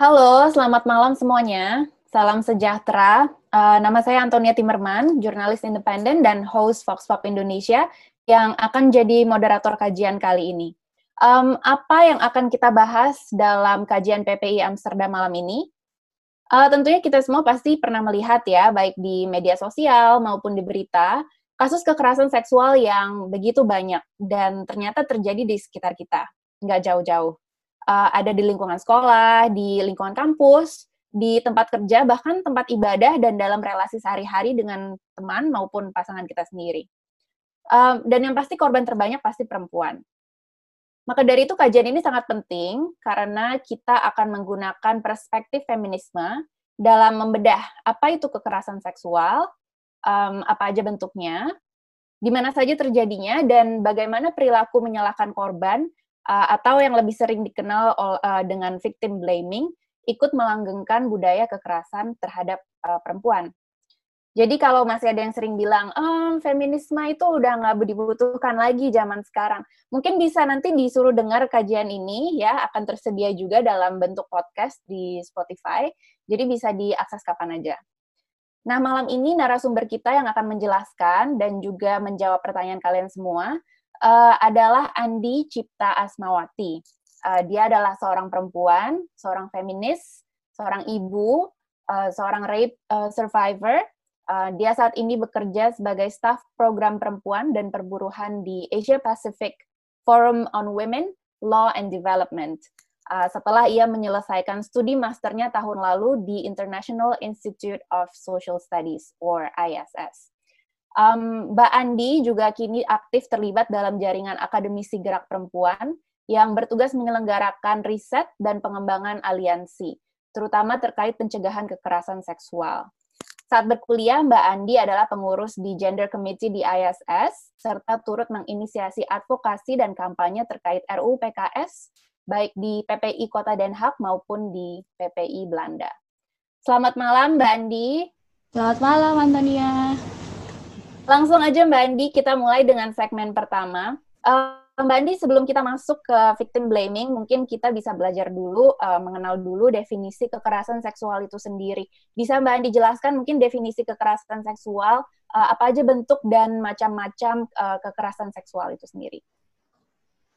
Halo, selamat malam semuanya. Salam sejahtera. Uh, nama saya Antonia Timmerman, jurnalis independen dan host Fox Pop Indonesia yang akan jadi moderator kajian kali ini. Um, apa yang akan kita bahas dalam kajian PPI Amsterdam malam ini? Uh, tentunya kita semua pasti pernah melihat ya, baik di media sosial maupun di berita, kasus kekerasan seksual yang begitu banyak dan ternyata terjadi di sekitar kita, nggak jauh-jauh uh, ada di lingkungan sekolah, di lingkungan kampus, di tempat kerja, bahkan tempat ibadah dan dalam relasi sehari-hari dengan teman maupun pasangan kita sendiri. Um, dan yang pasti korban terbanyak pasti perempuan. Maka dari itu kajian ini sangat penting karena kita akan menggunakan perspektif feminisme dalam membedah apa itu kekerasan seksual, um, apa aja bentuknya, di mana saja terjadinya, dan bagaimana perilaku menyalahkan korban uh, atau yang lebih sering dikenal uh, dengan victim blaming ikut melanggengkan budaya kekerasan terhadap uh, perempuan. Jadi kalau masih ada yang sering bilang, oh, feminisme itu udah nggak dibutuhkan lagi zaman sekarang. Mungkin bisa nanti disuruh dengar kajian ini ya, akan tersedia juga dalam bentuk podcast di Spotify. Jadi bisa diakses kapan aja. Nah, malam ini narasumber kita yang akan menjelaskan dan juga menjawab pertanyaan kalian semua uh, adalah Andi Cipta Asmawati. Uh, dia adalah seorang perempuan, seorang feminis, seorang ibu, uh, seorang rape uh, survivor. Uh, dia saat ini bekerja sebagai staf program perempuan dan perburuhan di Asia Pacific Forum on Women, Law and Development. Uh, setelah ia menyelesaikan studi masternya tahun lalu di International Institute of Social Studies, or ISS. Um, Mbak Andi juga kini aktif terlibat dalam jaringan akademisi gerak perempuan yang bertugas menyelenggarakan riset dan pengembangan aliansi, terutama terkait pencegahan kekerasan seksual. Saat berkuliah, Mbak Andi adalah pengurus di Gender Committee di ISS, serta turut menginisiasi advokasi dan kampanye terkait RUU PKS, baik di PPI Kota Den Haag maupun di PPI Belanda. Selamat malam, Mbak Andi. Selamat malam, Antonia. Langsung aja Mbak Andi, kita mulai dengan segmen pertama. Uh, Mbak Andi, sebelum kita masuk ke victim blaming, mungkin kita bisa belajar dulu, uh, mengenal dulu definisi kekerasan seksual itu sendiri. Bisa Mbak Andi jelaskan mungkin definisi kekerasan seksual, uh, apa aja bentuk dan macam-macam uh, kekerasan seksual itu sendiri?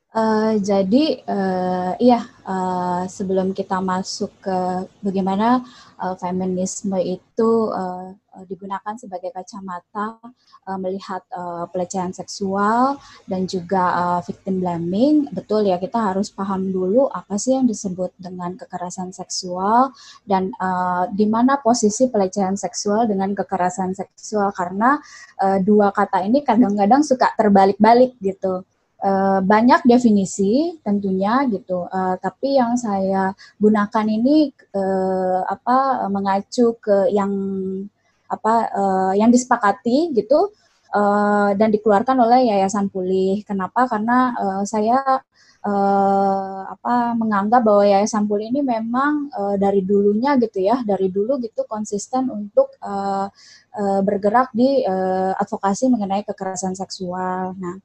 Uh, jadi, uh, iya, uh, sebelum kita masuk ke bagaimana uh, feminisme itu uh, digunakan sebagai kacamata uh, melihat uh, pelecehan seksual dan juga uh, victim blaming. Betul ya, kita harus paham dulu apa sih yang disebut dengan kekerasan seksual dan uh, di mana posisi pelecehan seksual dengan kekerasan seksual karena uh, dua kata ini kadang-kadang suka terbalik-balik gitu. Uh, banyak definisi tentunya gitu, uh, tapi yang saya gunakan ini uh, apa mengacu ke yang apa uh, yang disepakati gitu uh, dan dikeluarkan oleh Yayasan Pulih. Kenapa? Karena uh, saya uh, apa menganggap bahwa Yayasan Pulih ini memang uh, dari dulunya gitu ya, dari dulu gitu konsisten untuk uh, uh, bergerak di uh, advokasi mengenai kekerasan seksual. Nah,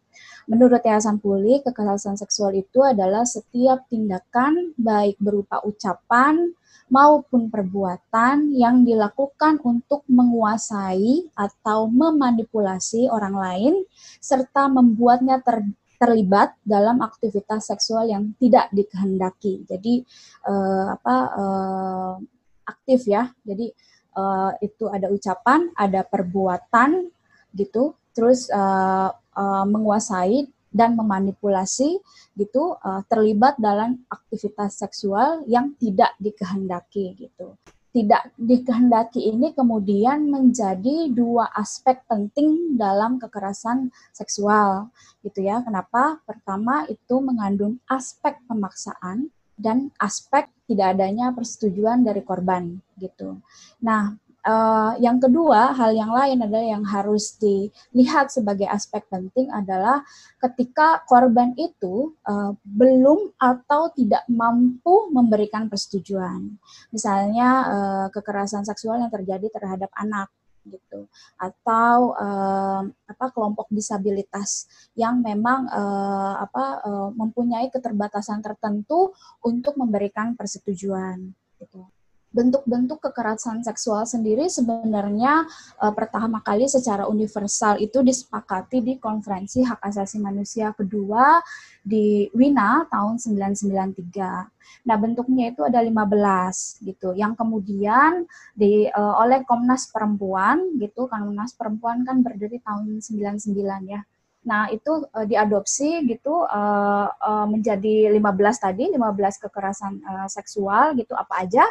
menurut Yayasan Pulih, kekerasan seksual itu adalah setiap tindakan baik berupa ucapan, maupun perbuatan yang dilakukan untuk menguasai atau memanipulasi orang lain serta membuatnya ter terlibat dalam aktivitas seksual yang tidak dikehendaki. Jadi uh, apa uh, aktif ya. Jadi uh, itu ada ucapan, ada perbuatan gitu, terus uh, uh, menguasai dan memanipulasi gitu uh, terlibat dalam aktivitas seksual yang tidak dikehendaki gitu. Tidak dikehendaki ini kemudian menjadi dua aspek penting dalam kekerasan seksual gitu ya. Kenapa? Pertama itu mengandung aspek pemaksaan dan aspek tidak adanya persetujuan dari korban gitu. Nah, Uh, yang kedua, hal yang lain adalah yang harus dilihat sebagai aspek penting adalah ketika korban itu uh, belum atau tidak mampu memberikan persetujuan. Misalnya uh, kekerasan seksual yang terjadi terhadap anak gitu atau uh, apa kelompok disabilitas yang memang uh, apa uh, mempunyai keterbatasan tertentu untuk memberikan persetujuan gitu bentuk-bentuk kekerasan seksual sendiri sebenarnya uh, pertama kali secara universal itu disepakati di Konferensi Hak Asasi Manusia kedua di Wina tahun 1993. Nah, bentuknya itu ada 15 gitu. Yang kemudian di uh, oleh Komnas Perempuan gitu, Komnas Perempuan kan berdiri tahun 99 ya. Nah, itu uh, diadopsi gitu uh, uh, menjadi 15 tadi, 15 kekerasan uh, seksual gitu apa aja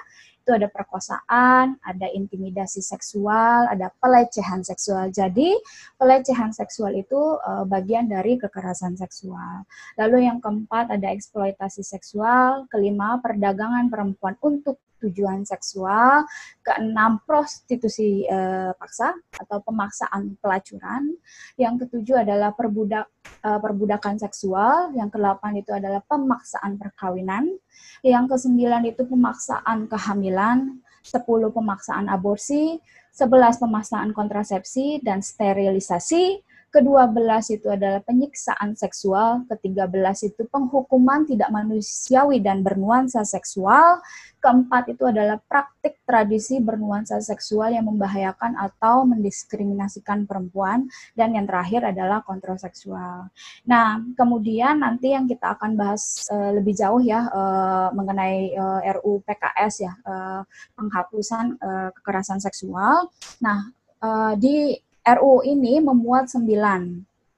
itu ada perkosaan, ada intimidasi seksual, ada pelecehan seksual. Jadi pelecehan seksual itu uh, bagian dari kekerasan seksual. Lalu yang keempat ada eksploitasi seksual, kelima perdagangan perempuan untuk tujuan seksual, keenam prostitusi eh, paksa atau pemaksaan pelacuran, yang ketujuh adalah perbudak eh, perbudakan seksual, yang kedelapan itu adalah pemaksaan perkawinan, yang kesembilan itu pemaksaan kehamilan, sepuluh pemaksaan aborsi, sebelas pemaksaan kontrasepsi dan sterilisasi, kedua belas itu adalah penyiksaan seksual, ketiga belas itu penghukuman tidak manusiawi dan bernuansa seksual, keempat itu adalah praktik tradisi bernuansa seksual yang membahayakan atau mendiskriminasikan perempuan, dan yang terakhir adalah kontrol seksual. Nah, kemudian nanti yang kita akan bahas uh, lebih jauh ya uh, mengenai uh, eh, RU PKS ya, uh, penghapusan uh, kekerasan seksual. Nah, uh, di RUU ini memuat sembilan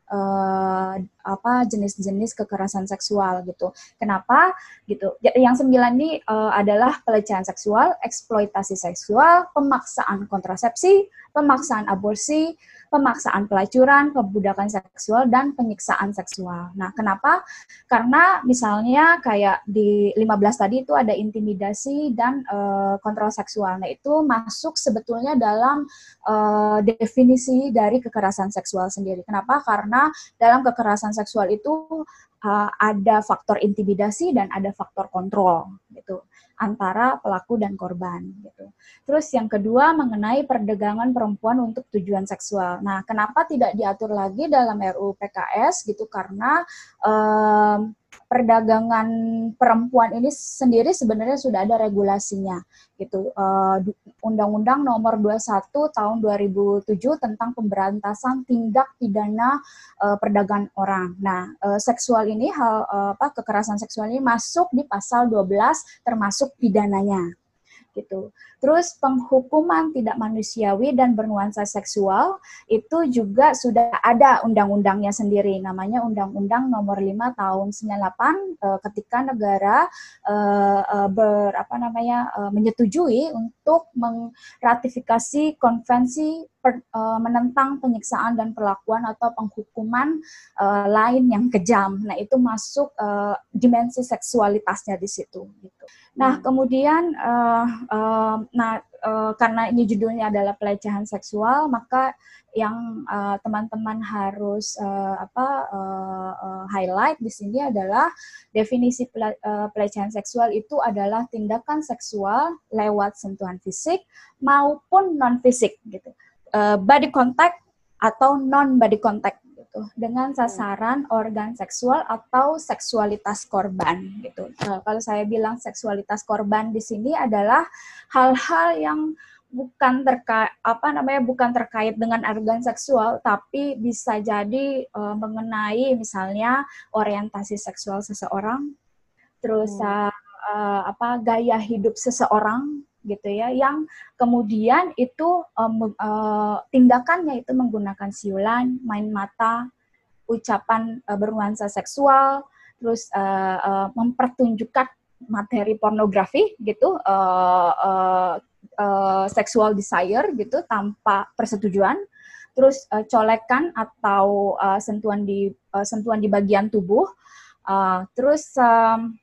uh, apa jenis-jenis kekerasan seksual gitu. Kenapa gitu? Yang sembilan ini uh, adalah pelecehan seksual, eksploitasi seksual, pemaksaan kontrasepsi, pemaksaan aborsi, pemaksaan pelacuran, perbudakan seksual, dan penyiksaan seksual. Nah, kenapa? Karena misalnya kayak di 15 tadi itu ada intimidasi dan uh, kontrol seksual. Nah, itu masuk sebetulnya dalam uh, definisi dari kekerasan seksual sendiri. Kenapa? Karena dalam kekerasan seksual itu uh, ada faktor intimidasi dan ada faktor kontrol gitu antara pelaku dan korban gitu. Terus yang kedua mengenai perdagangan perempuan untuk tujuan seksual. Nah, kenapa tidak diatur lagi dalam RUU PKS gitu karena um, perdagangan perempuan ini sendiri sebenarnya sudah ada regulasinya gitu Undang-Undang Nomor 21 Tahun 2007 tentang pemberantasan tindak pidana uh, perdagangan orang. Nah, uh, seksual ini hal uh, apa kekerasan seksual ini masuk di pasal 12 termasuk pidananya gitu. Terus penghukuman tidak manusiawi dan bernuansa seksual itu juga sudah ada undang-undangnya sendiri namanya Undang-Undang Nomor 5 Tahun 98 eh, ketika negara eh, eh, ber apa namanya menyetujui untuk meratifikasi konvensi per, uh, menentang penyiksaan dan perlakuan atau penghukuman uh, lain yang kejam. Nah, itu masuk uh, dimensi seksualitasnya di situ gitu. Nah, hmm. kemudian uh, uh, nah uh, karena ini judulnya adalah pelecehan seksual, maka yang teman-teman uh, harus uh, apa uh, uh, highlight di sini adalah definisi pele uh, pelecehan seksual itu adalah tindakan seksual lewat sentuhan fisik maupun non fisik gitu. Uh, body contact atau non body contact gitu dengan hmm. sasaran organ seksual atau seksualitas korban gitu. Nah, kalau saya bilang seksualitas korban di sini adalah hal-hal yang bukan terkait apa namanya bukan terkait dengan organ seksual tapi bisa jadi uh, mengenai misalnya orientasi seksual seseorang terus hmm. uh, apa gaya hidup seseorang gitu ya yang kemudian itu um, uh, tindakannya itu menggunakan siulan, main mata, ucapan uh, bernuansa seksual, terus uh, uh, mempertunjukkan materi pornografi gitu, uh, uh, uh, sexual desire gitu tanpa persetujuan, terus uh, colekan atau uh, sentuhan di uh, sentuhan di bagian tubuh, uh, terus um,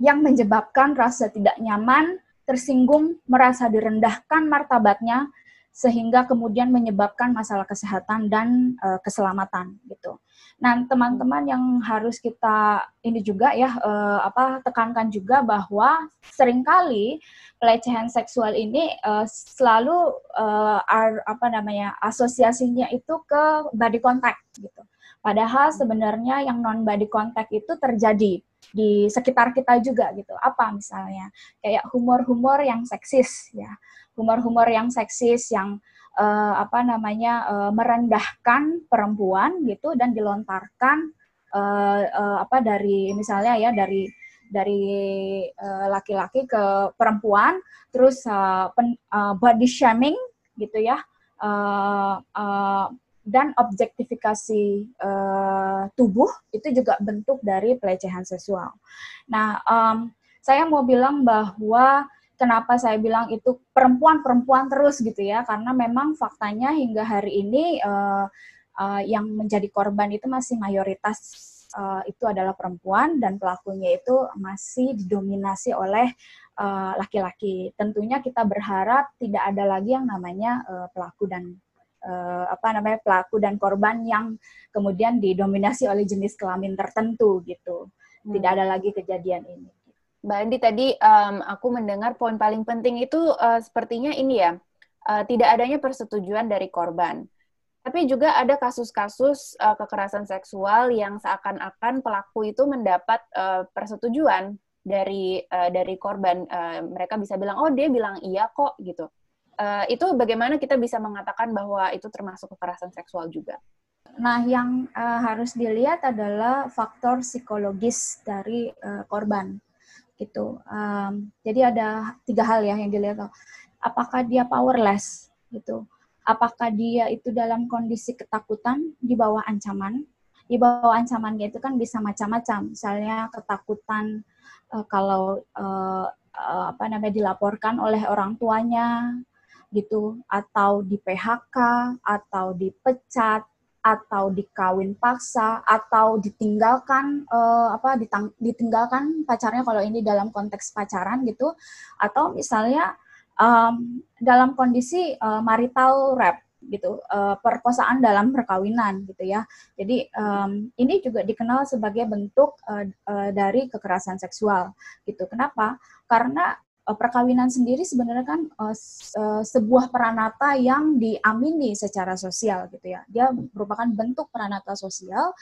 yang menyebabkan rasa tidak nyaman tersinggung, merasa direndahkan martabatnya, sehingga kemudian menyebabkan masalah kesehatan dan uh, keselamatan gitu. Nah, teman-teman yang harus kita ini juga ya uh, apa tekankan juga bahwa sering kali pelecehan seksual ini uh, selalu uh, ar, apa namanya asosiasinya itu ke body contact gitu. Padahal sebenarnya yang non body contact itu terjadi di sekitar kita juga gitu. Apa misalnya kayak humor-humor yang seksis ya, humor-humor yang seksis yang uh, apa namanya uh, merendahkan perempuan gitu dan dilontarkan uh, uh, apa dari misalnya ya dari dari laki-laki uh, ke perempuan terus uh, pen, uh, body shaming gitu ya uh, uh, dan objektifikasi uh, tubuh itu juga bentuk dari pelecehan seksual. Nah, um, saya mau bilang bahwa kenapa saya bilang itu perempuan-perempuan terus gitu ya karena memang faktanya hingga hari ini uh, uh, yang menjadi korban itu masih mayoritas uh, itu adalah perempuan dan pelakunya itu masih didominasi oleh laki-laki. Tentunya kita berharap tidak ada lagi yang namanya pelaku dan uh, apa namanya pelaku dan korban yang kemudian didominasi oleh jenis kelamin tertentu gitu. Hmm. Tidak ada lagi kejadian ini. Mbak Andi tadi um, aku mendengar poin paling penting itu uh, sepertinya ini ya uh, tidak adanya persetujuan dari korban. Tapi juga ada kasus-kasus uh, kekerasan seksual yang seakan-akan pelaku itu mendapat uh, persetujuan dari uh, dari korban. Uh, mereka bisa bilang oh dia bilang iya kok gitu. Uh, itu bagaimana kita bisa mengatakan bahwa itu termasuk kekerasan seksual juga? Nah, yang uh, harus dilihat adalah faktor psikologis dari uh, korban gitu. Um, jadi ada tiga hal ya yang dilihat. Apakah dia powerless gitu? Apakah dia itu dalam kondisi ketakutan di bawah ancaman? Di bawah ancaman itu kan bisa macam-macam. Misalnya ketakutan uh, kalau uh, apa namanya dilaporkan oleh orang tuanya gitu atau di PHK atau dipecat atau dikawin paksa atau ditinggalkan uh, apa ditang, ditinggalkan pacarnya kalau ini dalam konteks pacaran gitu atau misalnya um, dalam kondisi uh, marital rape gitu uh, perkosaan dalam perkawinan gitu ya. Jadi um, ini juga dikenal sebagai bentuk uh, uh, dari kekerasan seksual gitu. Kenapa? Karena perkawinan sendiri sebenarnya kan uh, sebuah peranata yang diamini secara sosial gitu ya. Dia merupakan bentuk peranata sosial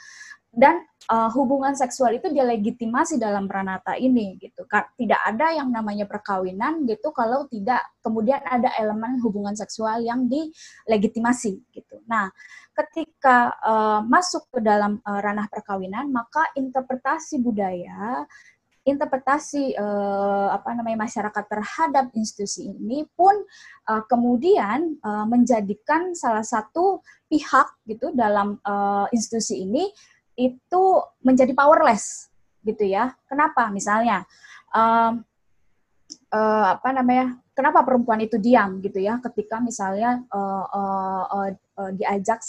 dan uh, hubungan seksual itu dilegitimasi dalam peranata ini gitu. Tidak ada yang namanya perkawinan gitu kalau tidak kemudian ada elemen hubungan seksual yang dilegitimasi gitu. Nah, ketika uh, masuk ke dalam uh, ranah perkawinan, maka interpretasi budaya interpretasi uh, apa namanya masyarakat terhadap institusi ini pun uh, kemudian uh, menjadikan salah satu pihak gitu dalam uh, institusi ini itu menjadi powerless gitu ya. Kenapa? Misalnya um, uh, apa namanya? Kenapa perempuan itu diam gitu ya ketika misalnya uh, uh, uh, uh, diajak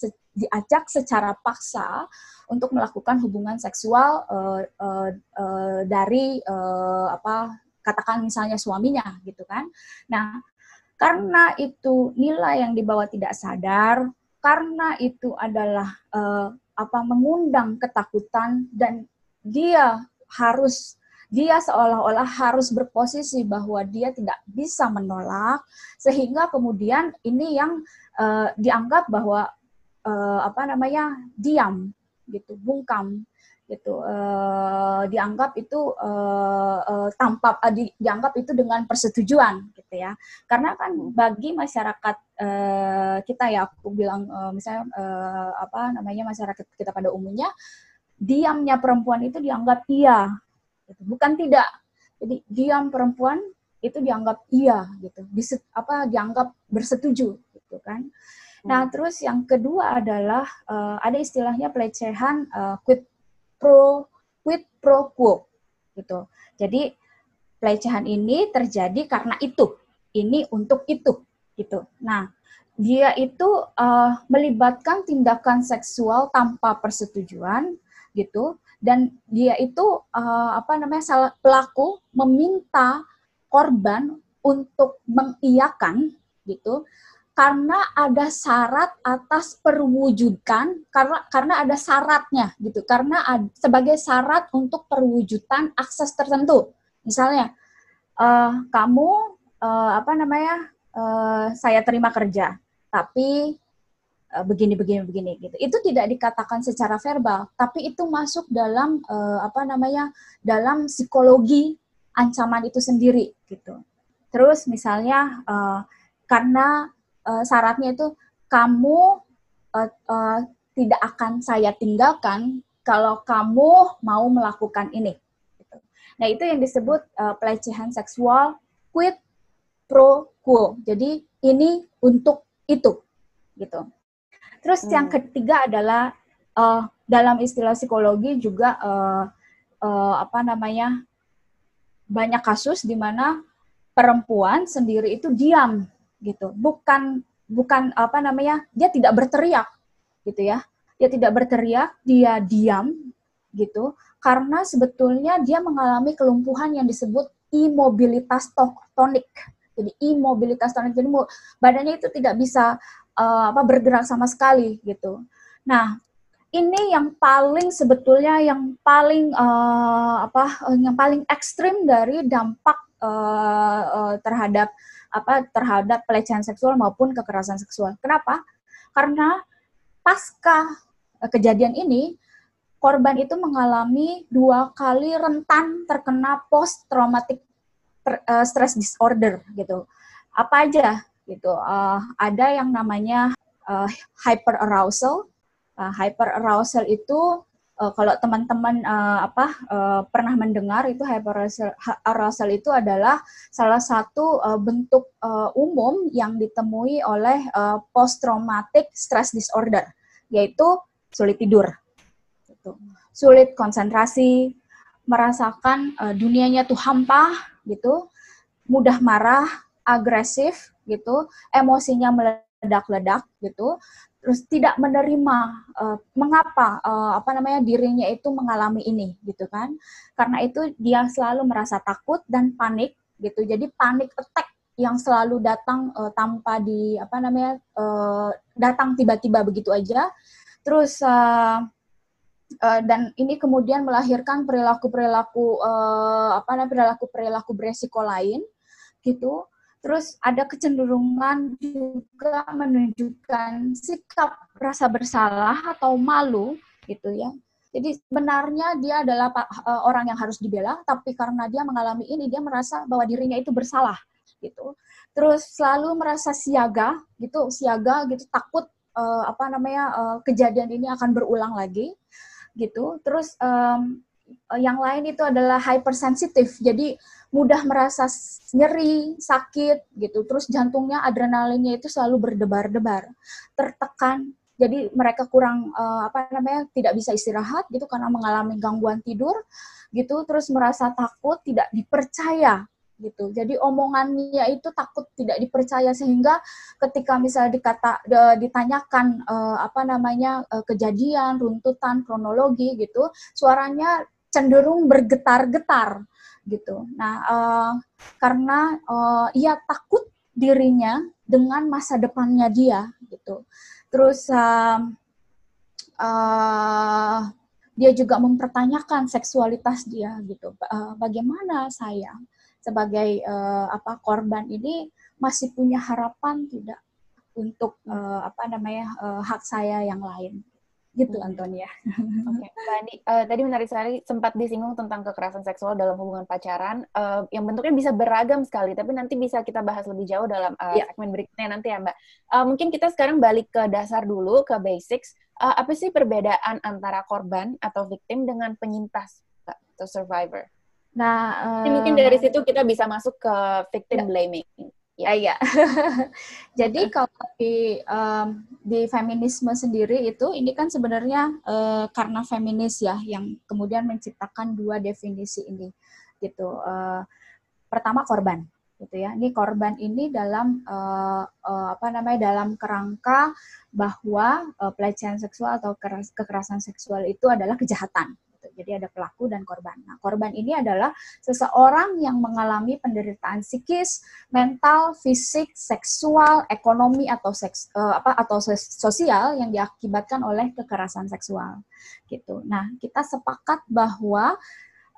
diajak secara paksa untuk melakukan hubungan seksual uh, uh, uh, dari uh, apa katakan misalnya suaminya gitu kan. Nah, karena itu nilai yang dibawa tidak sadar, karena itu adalah uh, apa mengundang ketakutan dan dia harus dia seolah-olah harus berposisi bahwa dia tidak bisa menolak sehingga kemudian ini yang uh, dianggap bahwa uh, apa namanya diam gitu, bungkam gitu. Uh, dianggap itu uh, uh, tanpa uh, di, dianggap itu dengan persetujuan gitu ya. Karena kan bagi masyarakat uh, kita ya aku bilang uh, misalnya uh, apa namanya masyarakat kita pada umumnya diamnya perempuan itu dianggap iya gitu. bukan tidak. Jadi diam perempuan itu dianggap iya gitu. Diset, apa dianggap bersetuju gitu kan Nah, hmm. terus yang kedua adalah uh, ada istilahnya pelecehan uh, quid pro quid pro quo gitu. Jadi pelecehan ini terjadi karena itu, ini untuk itu gitu. Nah, dia itu uh, melibatkan tindakan seksual tanpa persetujuan gitu dan dia itu uh, apa namanya salah pelaku meminta korban untuk mengiyakan gitu karena ada syarat atas perwujudan karena karena ada syaratnya gitu karena ad, sebagai syarat untuk perwujudan akses tertentu misalnya uh, kamu uh, apa namanya uh, saya terima kerja tapi uh, begini begini begini gitu. Itu tidak dikatakan secara verbal, tapi itu masuk dalam uh, apa namanya? dalam psikologi ancaman itu sendiri gitu. Terus misalnya uh, karena uh, syaratnya itu kamu uh, uh, tidak akan saya tinggalkan kalau kamu mau melakukan ini. Gitu. Nah itu yang disebut uh, pelecehan seksual quid pro quo. Jadi ini untuk itu, gitu. Terus hmm. yang ketiga adalah uh, dalam istilah psikologi juga uh, uh, apa namanya banyak kasus di mana perempuan sendiri itu diam gitu, bukan bukan apa namanya dia tidak berteriak gitu ya, dia tidak berteriak, dia diam gitu karena sebetulnya dia mengalami kelumpuhan yang disebut imobilitas tonik. Jadi imobilitas tonik, jadi badannya itu tidak bisa uh, apa bergerak sama sekali gitu. Nah, ini yang paling sebetulnya yang paling uh, apa uh, yang paling ekstrim dari dampak uh, uh, terhadap apa terhadap pelecehan seksual maupun kekerasan seksual. Kenapa? Karena pasca kejadian ini korban itu mengalami dua kali rentan terkena post traumatic uh, stress disorder gitu. Apa aja gitu? Uh, ada yang namanya uh, hyper arousal. Uh, hyper arousal itu uh, kalau teman-teman uh, apa uh, pernah mendengar itu hyper arousal itu adalah salah satu uh, bentuk uh, umum yang ditemui oleh uh, post traumatic stress disorder yaitu sulit tidur. Gitu. sulit konsentrasi merasakan uh, dunianya tuh hampa gitu. Mudah marah agresif gitu. Emosinya meledak-ledak gitu terus tidak menerima uh, mengapa uh, apa namanya dirinya itu mengalami ini gitu kan. Karena itu dia selalu merasa takut dan panik gitu. Jadi panik attack yang selalu datang uh, tanpa di apa namanya uh, datang tiba-tiba begitu aja. Terus uh, uh, dan ini kemudian melahirkan perilaku-perilaku uh, apa namanya perilaku-perilaku beresiko lain gitu Terus ada kecenderungan juga menunjukkan sikap rasa bersalah atau malu gitu ya. Jadi sebenarnya dia adalah uh, orang yang harus dibela, tapi karena dia mengalami ini dia merasa bahwa dirinya itu bersalah gitu. Terus selalu merasa siaga gitu, siaga gitu, takut uh, apa namanya uh, kejadian ini akan berulang lagi gitu. Terus um, yang lain itu adalah hypersensitif. Jadi mudah merasa nyeri, sakit gitu. Terus jantungnya adrenalinnya itu selalu berdebar-debar, tertekan. Jadi mereka kurang uh, apa namanya tidak bisa istirahat gitu karena mengalami gangguan tidur gitu. Terus merasa takut, tidak dipercaya gitu. Jadi omongannya itu takut tidak dipercaya sehingga ketika misalnya dikata ditanyakan uh, apa namanya uh, kejadian, runtutan, kronologi gitu, suaranya cenderung bergetar-getar gitu. Nah, uh, karena uh, ia takut dirinya dengan masa depannya dia gitu. Terus uh, uh, dia juga mempertanyakan seksualitas dia gitu. Uh, bagaimana saya sebagai uh, apa korban ini masih punya harapan tidak untuk uh, apa namanya uh, hak saya yang lain gitu hmm. Antonia. Oke, okay. Mbak uh, tadi menarik sekali sempat disinggung tentang kekerasan seksual dalam hubungan pacaran, uh, yang bentuknya bisa beragam sekali, tapi nanti bisa kita bahas lebih jauh dalam uh, yeah. segmen berikutnya nanti ya Mbak. Uh, mungkin kita sekarang balik ke dasar dulu, ke basics. Uh, apa sih perbedaan antara korban atau victim dengan penyintas atau survivor? Nah, uh, mungkin dari situ kita bisa masuk ke victim yeah. blaming. Ya, ya. Jadi kalau di um, di feminisme sendiri itu ini kan sebenarnya uh, karena feminis ya yang kemudian menciptakan dua definisi ini gitu. Uh, pertama korban gitu ya. Ini korban ini dalam uh, uh, apa namanya dalam kerangka bahwa uh, pelecehan seksual atau kekerasan seksual itu adalah kejahatan jadi ada pelaku dan korban. Nah, korban ini adalah seseorang yang mengalami penderitaan psikis, mental, fisik, seksual, ekonomi atau seks uh, apa atau sosial yang diakibatkan oleh kekerasan seksual. Gitu. Nah, kita sepakat bahwa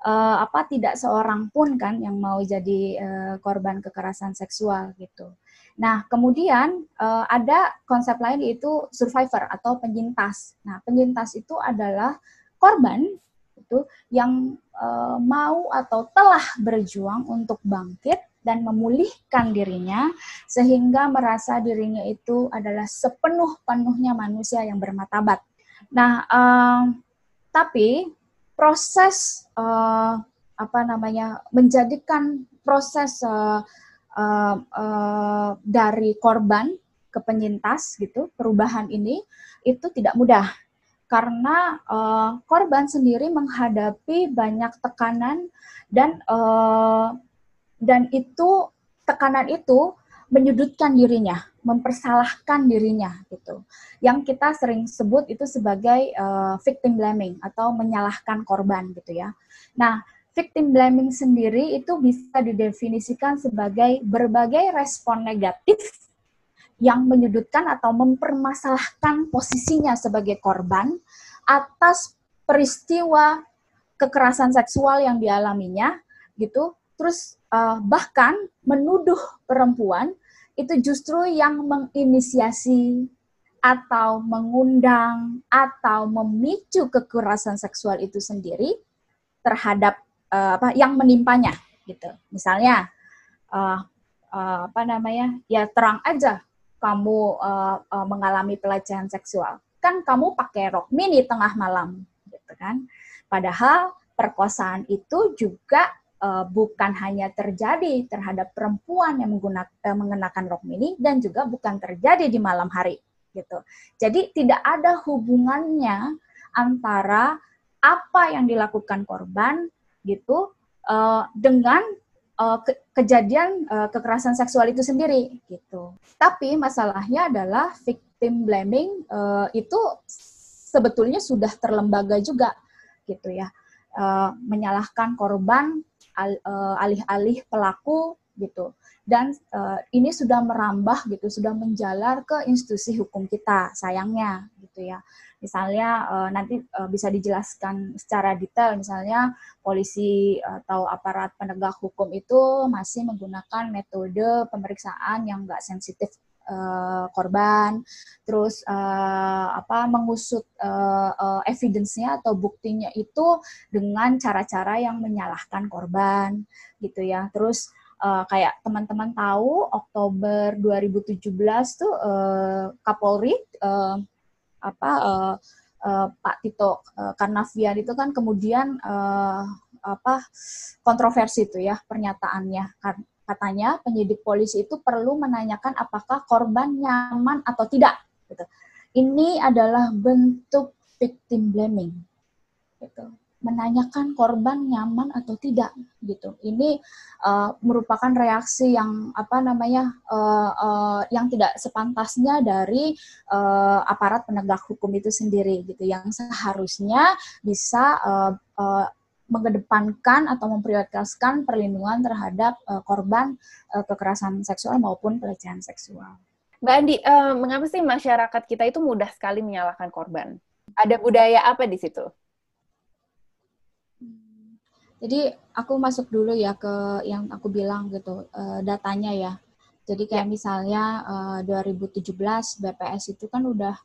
uh, apa tidak seorang pun kan yang mau jadi uh, korban kekerasan seksual gitu. Nah, kemudian ada konsep lain yaitu survivor atau penyintas. Nah, penyintas itu adalah korban itu yang uh, mau atau telah berjuang untuk bangkit dan memulihkan dirinya sehingga merasa dirinya itu adalah sepenuh-penuhnya manusia yang bermatabat. Nah, uh, tapi proses uh, apa namanya menjadikan proses dari korban ke penyintas gitu perubahan ini itu tidak mudah karena uh, korban sendiri menghadapi banyak tekanan dan uh, dan itu tekanan itu menyudutkan dirinya, mempersalahkan dirinya gitu. Yang kita sering sebut itu sebagai uh, victim blaming atau menyalahkan korban gitu ya. Nah, victim blaming sendiri itu bisa didefinisikan sebagai berbagai respon negatif yang menyudutkan atau mempermasalahkan posisinya sebagai korban atas peristiwa kekerasan seksual yang dialaminya gitu terus uh, bahkan menuduh perempuan itu justru yang menginisiasi atau mengundang atau memicu kekerasan seksual itu sendiri terhadap uh, apa yang menimpanya gitu. Misalnya uh, uh, apa namanya? Ya terang aja kamu uh, uh, mengalami pelecehan seksual. Kan kamu pakai rok mini tengah malam gitu kan. Padahal perkosaan itu juga uh, bukan hanya terjadi terhadap perempuan yang menggunakan uh, mengenakan rok mini dan juga bukan terjadi di malam hari gitu. Jadi tidak ada hubungannya antara apa yang dilakukan korban gitu uh, dengan uh, ke kejadian uh, kekerasan seksual itu sendiri gitu. Tapi masalahnya adalah victim blaming uh, itu sebetulnya sudah terlembaga juga gitu ya. Uh, menyalahkan korban Eh, alih-alih pelaku gitu. Dan uh, ini sudah merambah gitu sudah menjalar ke institusi hukum kita sayangnya gitu ya. Misalnya uh, nanti uh, bisa dijelaskan secara detail misalnya polisi atau aparat penegak hukum itu masih menggunakan metode pemeriksaan yang enggak sensitif korban, terus uh, apa mengusut uh, uh, evidence-nya atau buktinya itu dengan cara-cara yang menyalahkan korban gitu ya. Terus uh, kayak teman-teman tahu Oktober 2017 tuh uh, Kapolri uh, apa uh, uh, Pak Tito uh, Karnavian itu kan kemudian uh, apa kontroversi itu ya pernyataannya kan katanya penyidik polisi itu perlu menanyakan apakah korban nyaman atau tidak. Gitu. Ini adalah bentuk victim blaming. Gitu. Menanyakan korban nyaman atau tidak gitu. Ini uh, merupakan reaksi yang apa namanya uh, uh, yang tidak sepantasnya dari uh, aparat penegak hukum itu sendiri gitu. Yang seharusnya bisa uh, uh, mengedepankan atau memprioritaskan perlindungan terhadap uh, korban uh, kekerasan seksual maupun pelecehan seksual. Mbak Andi, uh, mengapa sih masyarakat kita itu mudah sekali menyalahkan korban? Ada budaya apa di situ? Jadi aku masuk dulu ya ke yang aku bilang gitu uh, datanya ya. Jadi kayak ya. misalnya uh, 2017 BPS itu kan udah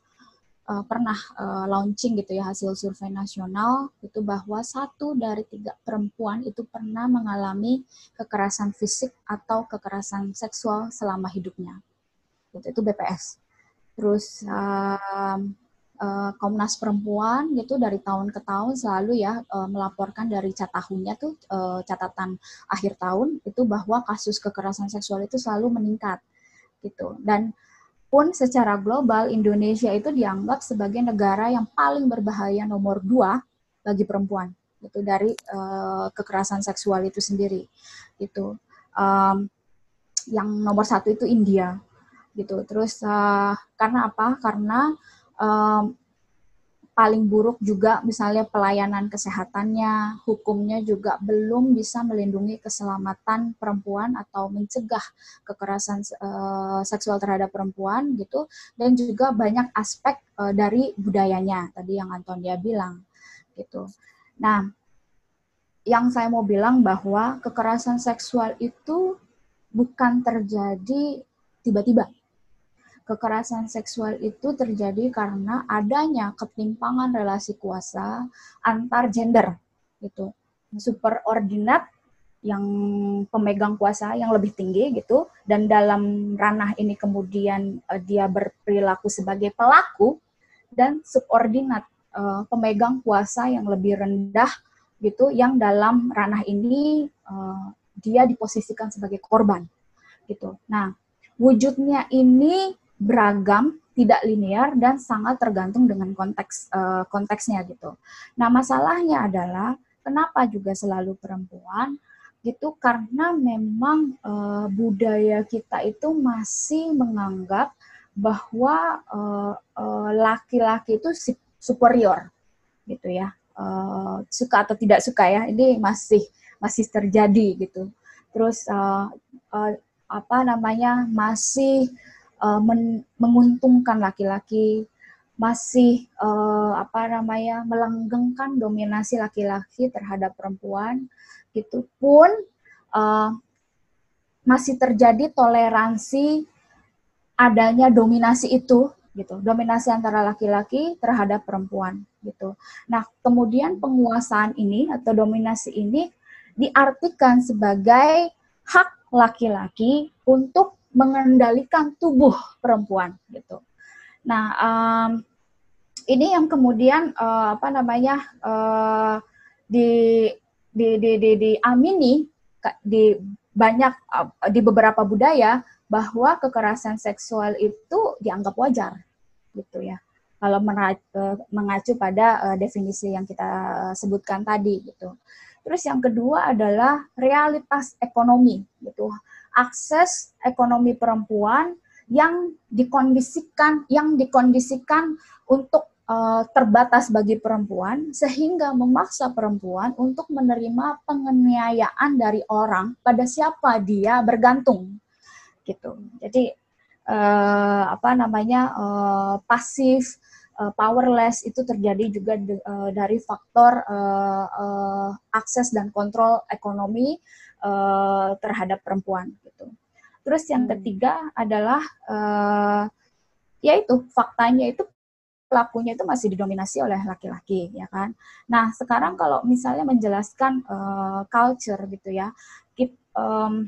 uh, pernah uh, launching gitu ya hasil survei nasional itu bahwa satu dari tiga perempuan itu pernah mengalami kekerasan fisik atau kekerasan seksual selama hidupnya. Gitu, itu BPS. Terus uh, uh, Komnas Perempuan gitu dari tahun ke tahun selalu ya uh, melaporkan dari catahunnya tuh uh, catatan akhir tahun itu bahwa kasus kekerasan seksual itu selalu meningkat gitu. Dan pun secara global Indonesia itu dianggap sebagai negara yang paling berbahaya nomor dua bagi perempuan itu dari kekerasan seksual itu sendiri itu um, yang nomor satu itu India gitu. Terus karena apa? Karena um, paling buruk juga misalnya pelayanan kesehatannya, hukumnya juga belum bisa melindungi keselamatan perempuan atau mencegah kekerasan uh, seksual terhadap perempuan gitu dan juga banyak aspek uh, dari budayanya tadi yang Antonia bilang gitu. Nah, yang saya mau bilang bahwa kekerasan seksual itu bukan terjadi tiba-tiba. Kekerasan seksual itu terjadi karena adanya ketimpangan relasi kuasa antar gender gitu. Superordinat yang pemegang kuasa yang lebih tinggi gitu dan dalam ranah ini kemudian uh, dia berperilaku sebagai pelaku dan subordinat uh, pemegang kuasa yang lebih rendah gitu yang dalam ranah ini uh, dia diposisikan sebagai korban gitu. Nah, wujudnya ini beragam, tidak linear dan sangat tergantung dengan konteks uh, konteksnya gitu. Nah, masalahnya adalah kenapa juga selalu perempuan gitu? Karena memang uh, budaya kita itu masih menganggap bahwa laki-laki uh, itu superior gitu ya. Suka atau tidak suka ya ini masih masih terjadi gitu. Terus apa namanya masih uh, men menguntungkan laki-laki masih uh, apa namanya melanggengkan dominasi laki-laki terhadap perempuan gitu pun uh, masih terjadi toleransi adanya dominasi itu gitu. Dominasi antara laki-laki terhadap perempuan gitu. Nah kemudian penguasaan ini atau dominasi ini diartikan sebagai hak laki-laki untuk mengendalikan tubuh perempuan gitu. Nah um, ini yang kemudian uh, apa namanya uh, di di di di diamini di banyak uh, di beberapa budaya bahwa kekerasan seksual itu dianggap wajar gitu ya. Kalau mengacu pada uh, definisi yang kita sebutkan tadi gitu. Terus yang kedua adalah realitas ekonomi gitu akses ekonomi perempuan yang dikondisikan yang dikondisikan untuk uh, terbatas bagi perempuan sehingga memaksa perempuan untuk menerima penganiayaan dari orang pada siapa dia bergantung gitu. Jadi uh, apa namanya uh, pasif uh, powerless itu terjadi juga de, uh, dari faktor uh, uh, akses dan kontrol ekonomi uh, terhadap perempuan gitu. Terus yang hmm. ketiga adalah uh, yaitu faktanya itu pelakunya itu masih didominasi oleh laki-laki ya kan. Nah sekarang kalau misalnya menjelaskan uh, culture gitu ya, keep, um,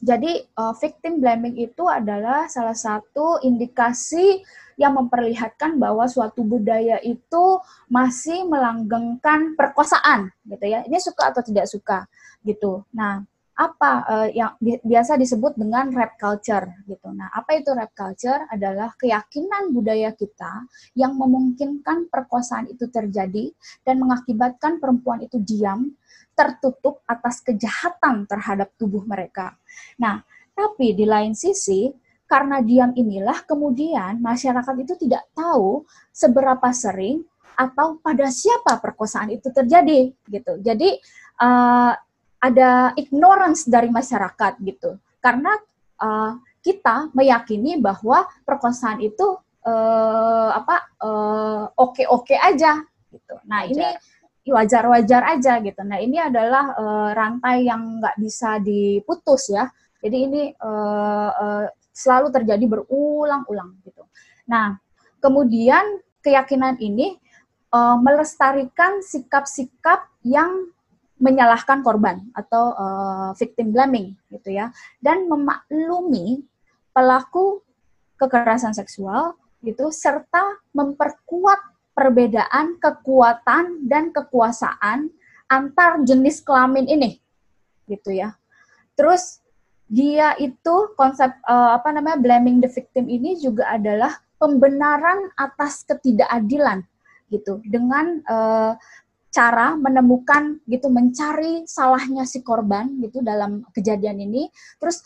jadi uh, victim blaming itu adalah salah satu indikasi yang memperlihatkan bahwa suatu budaya itu masih melanggengkan perkosaan gitu ya. Ini suka atau tidak suka gitu. Nah, apa uh, yang bi biasa disebut dengan rap culture gitu. Nah, apa itu rap culture? Adalah keyakinan budaya kita yang memungkinkan perkosaan itu terjadi dan mengakibatkan perempuan itu diam, tertutup atas kejahatan terhadap tubuh mereka. Nah, tapi di lain sisi karena diam inilah kemudian masyarakat itu tidak tahu seberapa sering atau pada siapa perkosaan itu terjadi gitu. Jadi uh, ada ignorance dari masyarakat gitu karena uh, kita meyakini bahwa perkosaan itu uh, apa uh, oke-oke aja gitu. Nah wajar. ini wajar-wajar aja gitu. Nah ini adalah uh, rantai yang nggak bisa diputus ya. Jadi ini uh, uh, selalu terjadi berulang-ulang gitu. Nah kemudian keyakinan ini uh, melestarikan sikap-sikap yang menyalahkan korban atau uh, victim blaming gitu ya dan memaklumi pelaku kekerasan seksual gitu serta memperkuat perbedaan kekuatan dan kekuasaan antar jenis kelamin ini gitu ya terus dia itu konsep uh, apa namanya blaming the victim ini juga adalah pembenaran atas ketidakadilan gitu. Dengan uh, cara menemukan gitu mencari salahnya si korban gitu dalam kejadian ini. Terus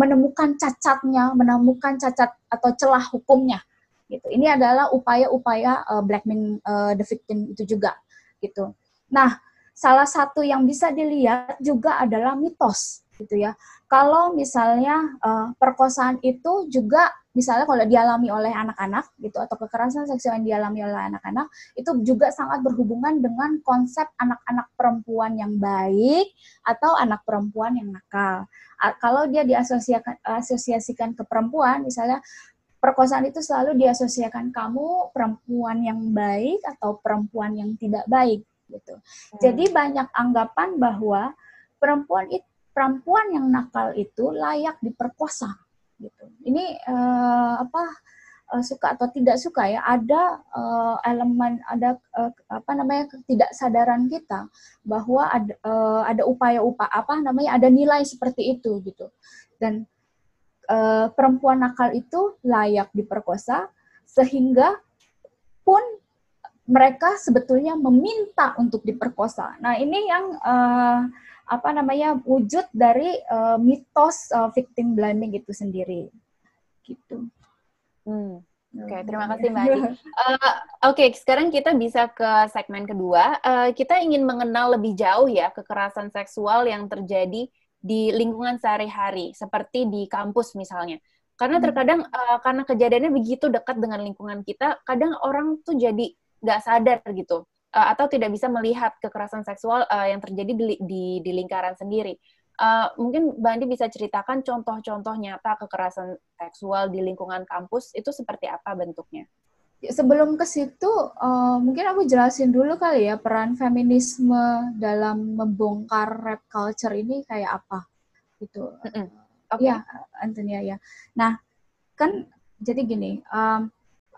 menemukan cacatnya menemukan cacat atau celah hukumnya gitu. Ini adalah upaya-upaya uh, blackmail uh, the victim itu juga gitu. Nah salah satu yang bisa dilihat juga adalah mitos gitu ya kalau misalnya uh, perkosaan itu juga misalnya kalau dialami oleh anak-anak gitu atau kekerasan seksual yang dialami oleh anak-anak itu juga sangat berhubungan dengan konsep anak-anak perempuan yang baik atau anak perempuan yang nakal. Kalau dia diasosiasikan asosiasikan ke perempuan, misalnya perkosaan itu selalu diasosiasikan kamu perempuan yang baik atau perempuan yang tidak baik gitu. Hmm. Jadi banyak anggapan bahwa perempuan itu perempuan yang nakal itu layak diperkosa gitu. Ini uh, apa uh, suka atau tidak suka ya ada uh, elemen ada uh, apa namanya sadaran kita bahwa ada uh, ada upaya-upaya apa namanya ada nilai seperti itu gitu. Dan uh, perempuan nakal itu layak diperkosa sehingga pun mereka sebetulnya meminta untuk diperkosa. Nah, ini yang uh, apa namanya wujud dari uh, mitos uh, victim blaming itu sendiri gitu. Hmm. Oke, okay, terima kasih Mbak Adi. Uh, Oke, okay, sekarang kita bisa ke segmen kedua. Uh, kita ingin mengenal lebih jauh ya kekerasan seksual yang terjadi di lingkungan sehari-hari, seperti di kampus misalnya. Karena hmm. terkadang uh, karena kejadiannya begitu dekat dengan lingkungan kita, kadang orang tuh jadi nggak sadar gitu uh, atau tidak bisa melihat kekerasan seksual uh, yang terjadi di, di, di lingkaran sendiri. Uh, mungkin Mbak Andi bisa ceritakan contoh-contoh nyata kekerasan seksual di lingkungan kampus itu seperti apa bentuknya? Ya, sebelum ke situ, uh, mungkin aku jelasin dulu kali ya peran feminisme dalam membongkar rap culture ini kayak apa, gitu. Mm -hmm. Okay. Ya, Antonia ya. Nah, kan jadi gini, um,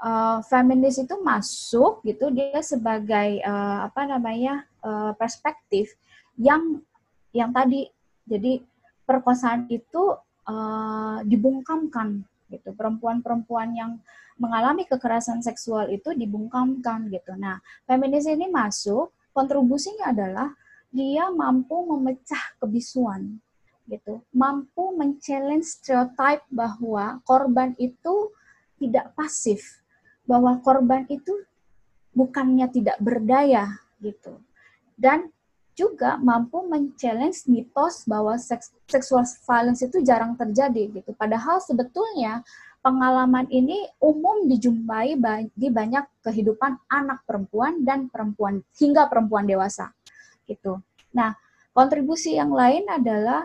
uh, feminis itu masuk gitu dia sebagai uh, apa namanya uh, perspektif yang yang tadi. Jadi perkosaan itu uh, dibungkamkan gitu. Perempuan-perempuan yang mengalami kekerasan seksual itu dibungkamkan gitu. Nah feminis ini masuk kontribusinya adalah dia mampu memecah kebisuan gitu. Mampu men-challenge stereotype bahwa korban itu tidak pasif bahwa korban itu bukannya tidak berdaya gitu. Dan juga mampu men-challenge mitos bahwa seks, sexual violence itu jarang terjadi gitu. Padahal sebetulnya pengalaman ini umum dijumpai di banyak kehidupan anak perempuan dan perempuan hingga perempuan dewasa gitu. Nah, kontribusi yang lain adalah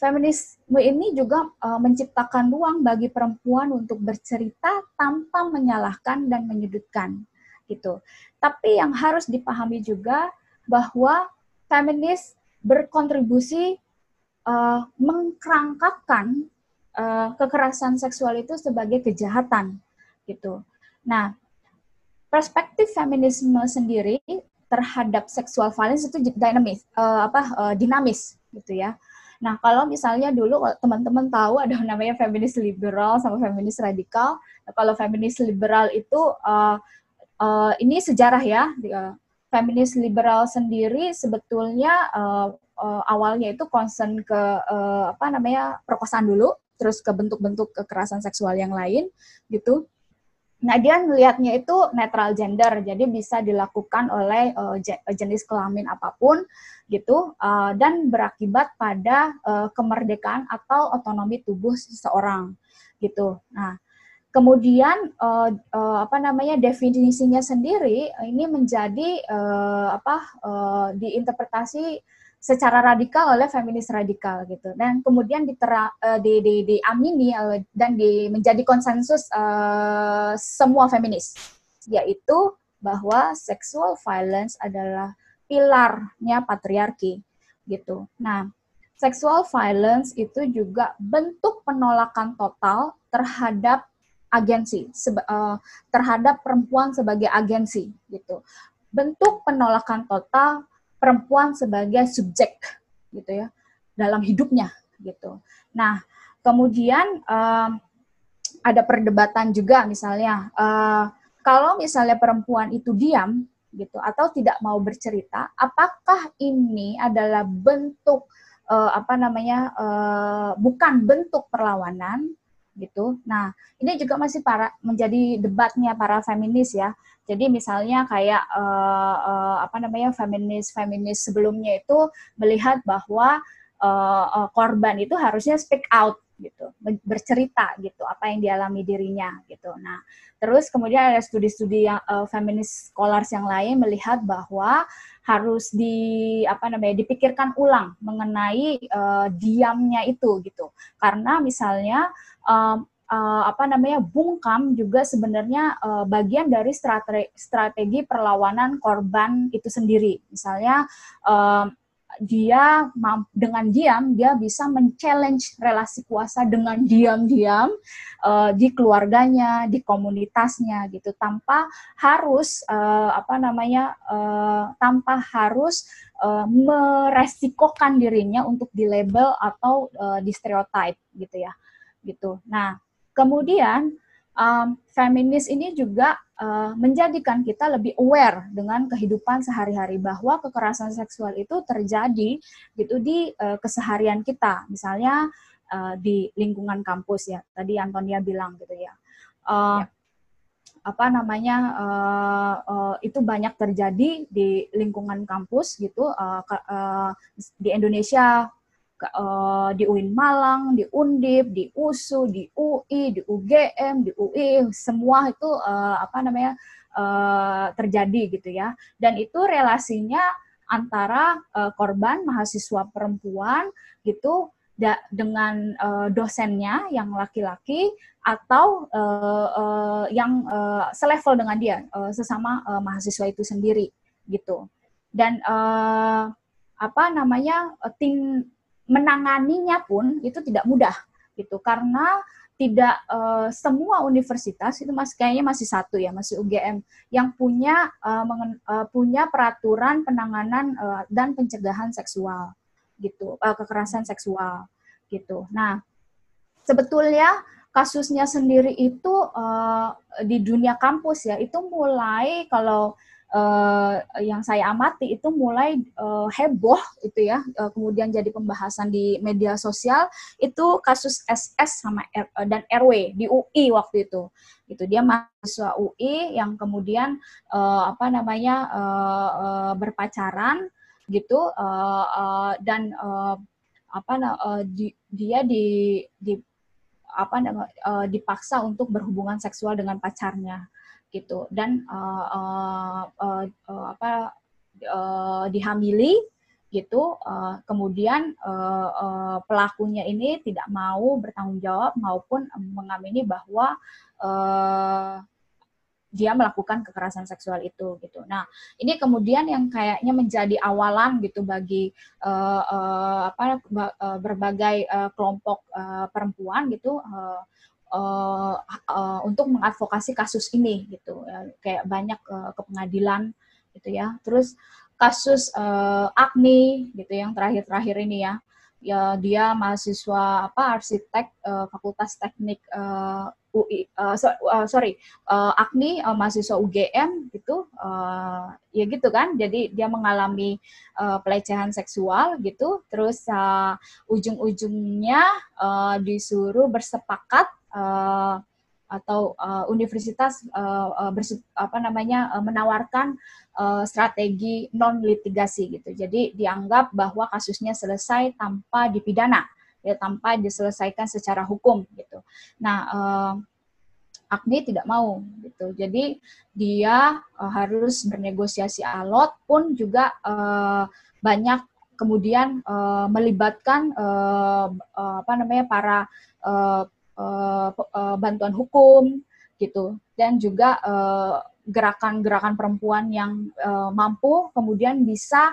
feminisme ini juga uh, menciptakan ruang bagi perempuan untuk bercerita tanpa menyalahkan dan menyudutkan gitu. Tapi yang harus dipahami juga bahwa feminis berkontribusi uh, mengkerangkakan uh, kekerasan seksual itu sebagai kejahatan gitu. Nah, perspektif feminisme sendiri terhadap seksual violence itu dinamis, uh, apa uh, dinamis gitu ya Nah, kalau misalnya dulu teman-teman tahu ada namanya feminis liberal sama feminis radikal. Nah, kalau feminis liberal itu uh, uh, ini sejarah ya. Uh, feminis liberal sendiri sebetulnya uh, uh, awalnya itu concern ke uh, apa namanya perkosaan dulu, terus ke bentuk-bentuk kekerasan seksual yang lain gitu. Nah, dia melihatnya itu netral gender, jadi bisa dilakukan oleh uh, jenis kelamin apa pun gitu uh, dan berakibat pada uh, kemerdekaan atau otonomi tubuh seseorang gitu. Nah, kemudian uh, uh, apa namanya definisinya sendiri ini menjadi uh, apa uh, diinterpretasi secara radikal oleh feminis radikal gitu dan kemudian ditera, uh, di, di, diamini uh, dan di, menjadi konsensus uh, semua feminis yaitu bahwa sexual violence adalah pilarnya patriarki gitu. Nah, sexual violence itu juga bentuk penolakan total terhadap agensi seba, uh, terhadap perempuan sebagai agensi gitu. Bentuk penolakan total perempuan sebagai subjek gitu ya dalam hidupnya gitu. Nah kemudian uh, ada perdebatan juga misalnya uh, kalau misalnya perempuan itu diam gitu atau tidak mau bercerita, apakah ini adalah bentuk uh, apa namanya uh, bukan bentuk perlawanan gitu. Nah, ini juga masih para menjadi debatnya para feminis ya. Jadi misalnya kayak uh, uh, apa namanya feminis feminis sebelumnya itu melihat bahwa uh, uh, korban itu harusnya speak out gitu, bercerita gitu apa yang dialami dirinya gitu. Nah, terus kemudian ada studi-studi uh, feminist scholars yang lain melihat bahwa harus di apa namanya dipikirkan ulang mengenai uh, diamnya itu gitu. Karena misalnya um, uh, apa namanya bungkam juga sebenarnya uh, bagian dari strategi, strategi perlawanan korban itu sendiri. Misalnya uh, dia dengan diam dia bisa men-challenge relasi kuasa dengan diam-diam uh, di keluarganya, di komunitasnya gitu tanpa harus uh, apa namanya uh, tanpa harus uh, meresikokan dirinya untuk di label atau uh, di stereotype gitu ya. Gitu. Nah, Kemudian um, feminis ini juga uh, menjadikan kita lebih aware dengan kehidupan sehari-hari bahwa kekerasan seksual itu terjadi gitu di uh, keseharian kita, misalnya uh, di lingkungan kampus ya. Tadi Antonia bilang gitu ya. Uh, ya. apa namanya uh, uh, itu banyak terjadi di lingkungan kampus gitu uh, uh, di Indonesia uh, di UIN Malang, di Undip, di USU, di UI, di UGM, di UI, semua itu uh, apa namanya uh, terjadi gitu ya. Dan itu relasinya antara uh, korban mahasiswa perempuan gitu da dengan uh, dosennya yang laki-laki atau uh, uh, yang uh, selevel dengan dia uh, sesama uh, mahasiswa itu sendiri gitu. Dan uh, apa namanya tim menanganinya pun itu tidak mudah gitu karena tidak uh, semua universitas itu masih kayaknya masih satu ya masih UGM yang punya uh, mengen, uh, punya peraturan penanganan uh, dan pencegahan seksual gitu uh, kekerasan seksual gitu. Nah sebetulnya kasusnya sendiri itu uh, di dunia kampus ya itu mulai kalau uh, yang saya amati itu mulai uh, heboh itu ya uh, kemudian jadi pembahasan di media sosial itu kasus SS sama R, uh, dan RW di UI waktu itu. Itu dia mahasiswa UI yang kemudian uh, apa namanya uh, uh, berpacaran gitu uh, uh, dan uh, apa uh, di, dia di, di apa uh, dipaksa untuk berhubungan seksual dengan pacarnya gitu dan uh, uh, uh, uh, apa uh, dihamili gitu uh, kemudian uh, uh, pelakunya ini tidak mau bertanggung jawab maupun mengamini bahwa uh, dia melakukan kekerasan seksual itu gitu. Nah ini kemudian yang kayaknya menjadi awalan gitu bagi uh, uh, apa berbagai uh, kelompok uh, perempuan gitu uh, uh, uh, untuk mengadvokasi kasus ini gitu ya. kayak banyak uh, ke pengadilan gitu ya. Terus kasus uh, Agni gitu yang terakhir-terakhir ini ya. Ya dia mahasiswa apa arsitek uh, Fakultas Teknik uh, UI uh, so, uh, sorry uh, Agni uh, mahasiswa UGM gitu. Uh, ya gitu kan. Jadi dia mengalami uh, pelecehan seksual gitu. Terus uh, ujung-ujungnya uh, disuruh bersepakat uh, atau uh, universitas uh, uh, bersu, apa namanya uh, menawarkan uh, strategi non litigasi gitu. Jadi dianggap bahwa kasusnya selesai tanpa dipidana, ya tanpa diselesaikan secara hukum gitu. Nah, uh, Agni tidak mau gitu. Jadi dia uh, harus bernegosiasi alot pun juga uh, banyak kemudian uh, melibatkan uh, uh, apa namanya para uh, uh, uh, bantuan hukum gitu. Dan juga gerakan-gerakan uh, perempuan yang mampu kemudian bisa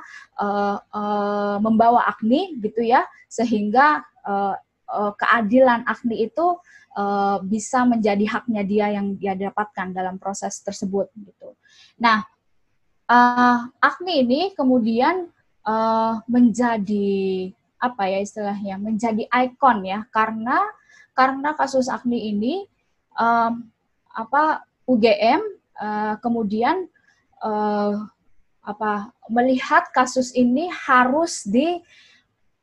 membawa Agni gitu ya. Sehingga keadilan Agni itu bisa menjadi haknya dia yang dia dapatkan dalam proses tersebut gitu. Nah, uh, Agni ini kemudian menjadi apa ya istilahnya menjadi ikon ya. Karena karena kasus Agni ini um, apa UGM uh, kemudian uh, apa melihat kasus ini harus di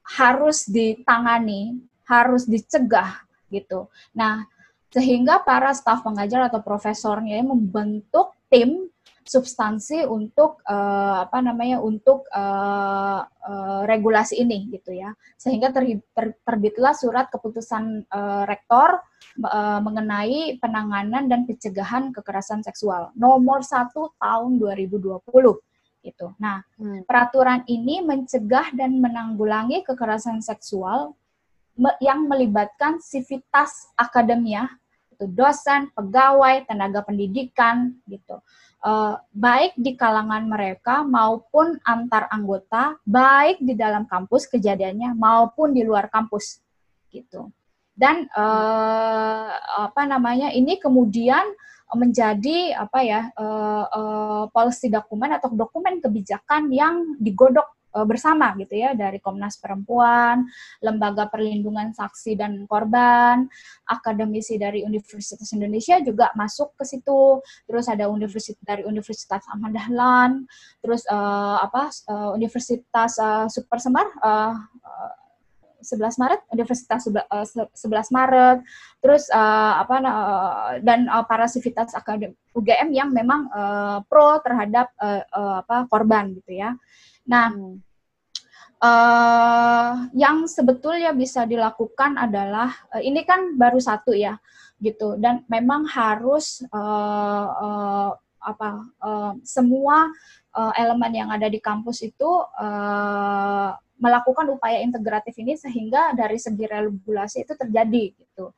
harus ditangani, harus dicegah gitu. Nah, sehingga para staf pengajar atau profesornya membentuk tim substansi untuk uh, apa namanya untuk uh, uh, regulasi ini gitu ya sehingga ter, ter, terbitlah surat keputusan uh, rektor uh, mengenai penanganan dan pencegahan kekerasan seksual nomor 1 tahun 2020 gitu. Nah, hmm. peraturan ini mencegah dan menanggulangi kekerasan seksual yang melibatkan sivitas akademia itu dosen, pegawai, tenaga pendidikan gitu. Uh, baik di kalangan mereka maupun antar anggota, baik di dalam kampus kejadiannya maupun di luar kampus gitu. Dan uh, apa namanya ini kemudian menjadi apa ya uh, uh, policy dokumen atau dokumen kebijakan yang digodok bersama gitu ya dari Komnas Perempuan, Lembaga Perlindungan Saksi dan Korban, akademisi dari Universitas Indonesia juga masuk ke situ. Terus ada universitas dari Universitas Ahmad Dahlan, terus uh, apa uh, Universitas uh, Super Semar uh, 11 Maret Universitas 11 Maret terus uh, apa uh, dan uh, para sivitas akadem UGM yang memang uh, pro terhadap uh, uh, apa korban gitu ya. Nah, hmm. uh, yang sebetulnya bisa dilakukan adalah uh, ini kan baru satu ya, gitu. Dan memang harus uh, uh, apa uh, semua uh, elemen yang ada di kampus itu uh, melakukan upaya integratif ini sehingga dari segi regulasi itu terjadi gitu.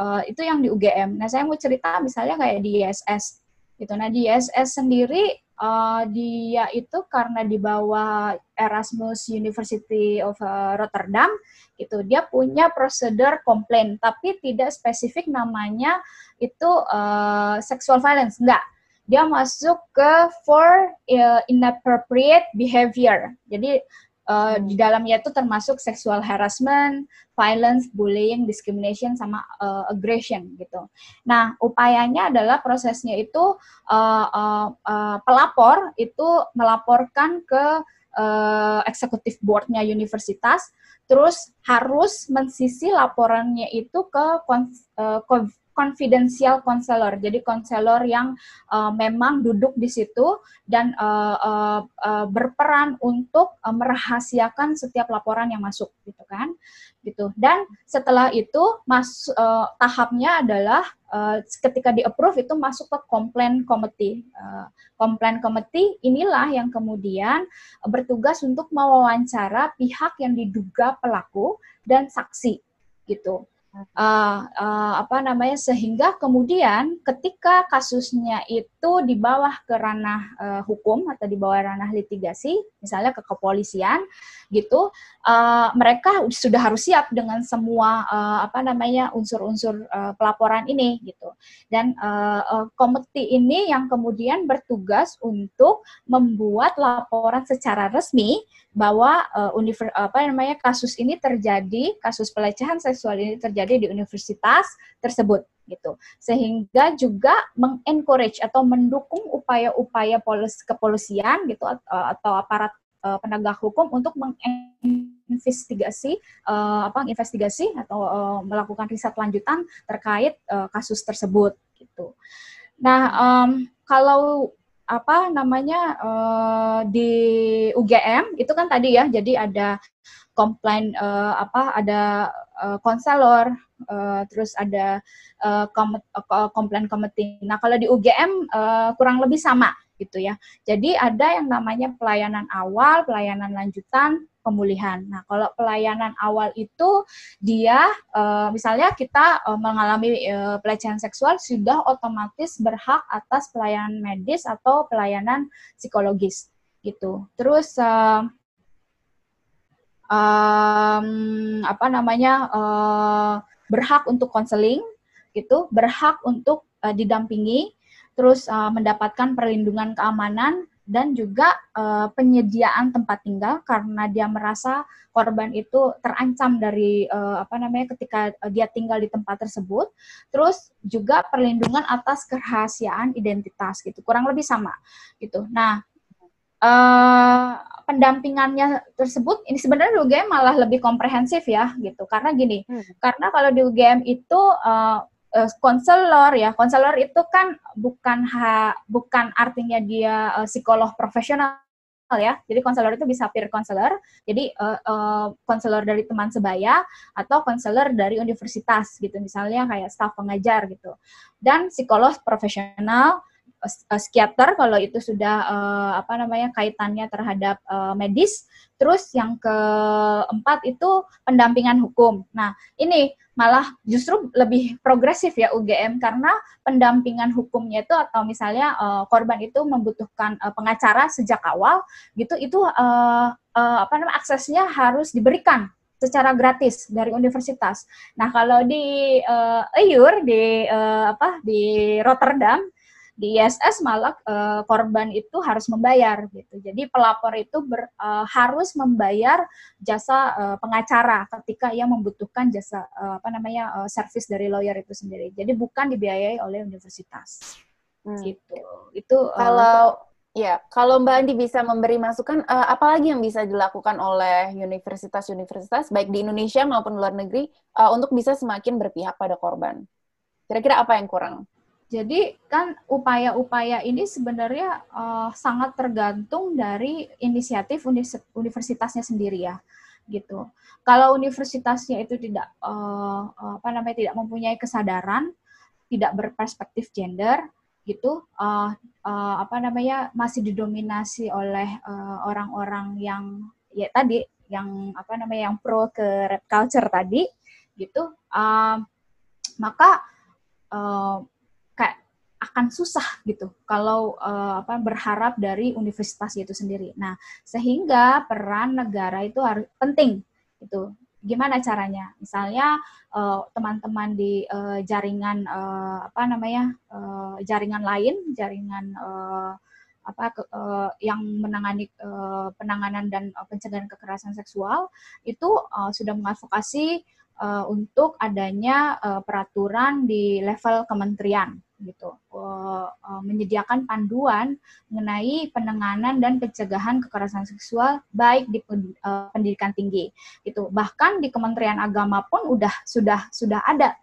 Uh, itu yang di UGM. Nah, saya mau cerita misalnya kayak di ISS gitu. Nah, di ISS sendiri uh, dia itu karena di bawah Erasmus University of uh, Rotterdam gitu dia punya prosedur komplain tapi tidak spesifik namanya itu uh, sexual violence enggak. Dia masuk ke for inappropriate behavior. Jadi uh, di dalamnya itu termasuk sexual harassment, violence, bullying, discrimination, sama uh, aggression gitu. Nah, upayanya adalah prosesnya itu uh, uh, uh, pelapor itu melaporkan ke uh, eksekutif boardnya universitas, terus harus mensisi laporannya itu ke uh, confidential counselor. Jadi konselor yang uh, memang duduk di situ dan uh, uh, uh, berperan untuk uh, merahasiakan setiap laporan yang masuk gitu kan. Gitu. Dan setelah itu mas uh, tahapnya adalah uh, ketika di approve itu masuk ke complaint committee. Uh, complaint committee inilah yang kemudian bertugas untuk mewawancara pihak yang diduga pelaku dan saksi gitu uh, uh, apa namanya sehingga kemudian ketika kasusnya itu di bawah ke ranah uh, hukum atau di bawah ranah litigasi misalnya ke kepolisian gitu uh, mereka sudah harus siap dengan semua uh, apa namanya unsur-unsur uh, pelaporan ini gitu. Dan uh, uh, komite ini yang kemudian bertugas untuk membuat laporan secara resmi bahwa uh, univer, apa namanya kasus ini terjadi kasus pelecehan seksual ini terjadi di universitas tersebut gitu sehingga juga mengencourage atau mendukung upaya-upaya polis kepolisian gitu atau, atau aparat uh, penegak hukum untuk menginvestigasi uh, apa investigasi atau uh, melakukan riset lanjutan terkait uh, kasus tersebut gitu. Nah um, kalau apa namanya uh, di UGM itu kan tadi ya jadi ada komplain uh, apa ada konselor uh, terus ada uh, komplain komite. Nah kalau di UGM uh, kurang lebih sama gitu ya. Jadi ada yang namanya pelayanan awal, pelayanan lanjutan, pemulihan. Nah, kalau pelayanan awal itu dia uh, misalnya kita uh, mengalami uh, pelecehan seksual sudah otomatis berhak atas pelayanan medis atau pelayanan psikologis gitu. Terus um, apa namanya uh, berhak untuk konseling gitu, berhak untuk uh, didampingi terus uh, mendapatkan perlindungan keamanan dan juga uh, penyediaan tempat tinggal karena dia merasa korban itu terancam dari uh, apa namanya ketika dia tinggal di tempat tersebut. Terus juga perlindungan atas kerahasiaan identitas gitu kurang lebih sama gitu. Nah uh, pendampingannya tersebut ini sebenarnya di UGM malah lebih komprehensif ya gitu. Karena gini hmm. karena kalau di UGM itu uh, konselor ya konselor itu kan bukan ha, bukan artinya dia uh, psikolog profesional ya. Jadi konselor itu bisa peer counselor, jadi konselor uh, uh, dari teman sebaya atau konselor dari universitas gitu, misalnya kayak staf pengajar gitu. Dan psikolog profesional, psikiater kalau itu sudah uh, apa namanya kaitannya terhadap uh, medis. Terus yang keempat itu pendampingan hukum. Nah, ini malah justru lebih progresif ya UGM karena pendampingan hukumnya itu atau misalnya uh, korban itu membutuhkan uh, pengacara sejak awal gitu itu uh, uh, apa namanya aksesnya harus diberikan secara gratis dari universitas. Nah kalau di uh, EUR di uh, apa di Rotterdam di ISS malah uh, korban itu harus membayar gitu. Jadi pelapor itu ber, uh, harus membayar jasa uh, pengacara ketika ia membutuhkan jasa uh, apa namanya uh, service dari lawyer itu sendiri. Jadi bukan dibiayai oleh universitas. Hmm. Gitu. Itu kalau uh, Ya, kalau Mbak Andi bisa memberi masukan, uh, apa lagi yang bisa dilakukan oleh universitas-universitas, baik di Indonesia maupun luar negeri, uh, untuk bisa semakin berpihak pada korban? Kira-kira apa yang kurang? Jadi kan upaya-upaya ini sebenarnya uh, sangat tergantung dari inisiatif universitasnya sendiri ya, gitu. Kalau universitasnya itu tidak uh, apa namanya tidak mempunyai kesadaran, tidak berperspektif gender, gitu, uh, uh, apa namanya masih didominasi oleh orang-orang uh, yang ya tadi yang apa namanya yang pro ke red culture tadi, gitu, uh, maka uh, akan susah gitu kalau uh, apa berharap dari universitas itu sendiri. Nah, sehingga peran negara itu harus penting itu. Gimana caranya? Misalnya eh, teman-teman uh, di uh, jaringan uh, apa namanya? Uh, jaringan lain, jaringan uh, apa ke, uh, yang menangani uh, penanganan dan uh, pencegahan kekerasan seksual itu uh, sudah mengadvokasi uh, untuk adanya uh, peraturan di level kementerian gitu. Uh, uh, menyediakan panduan mengenai penanganan dan pencegahan kekerasan seksual baik di uh, pendidikan tinggi gitu. Bahkan di Kementerian Agama pun udah sudah sudah ada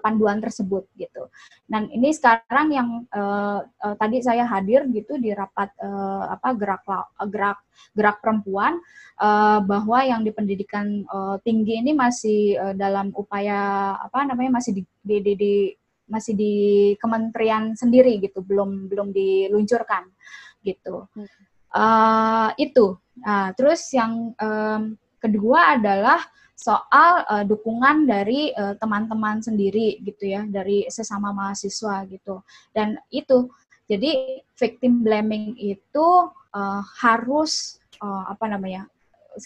panduan tersebut gitu. Dan ini sekarang yang uh, uh, tadi saya hadir gitu di rapat uh, apa gerak gerak gerak perempuan uh, bahwa yang di pendidikan uh, tinggi ini masih uh, dalam upaya apa namanya masih di, di, di, di masih di kementerian sendiri gitu, belum belum diluncurkan gitu. Uh, itu. Nah, terus yang um, kedua adalah soal uh, dukungan dari teman-teman uh, sendiri gitu ya, dari sesama mahasiswa gitu. Dan itu jadi victim blaming itu uh, harus uh, apa namanya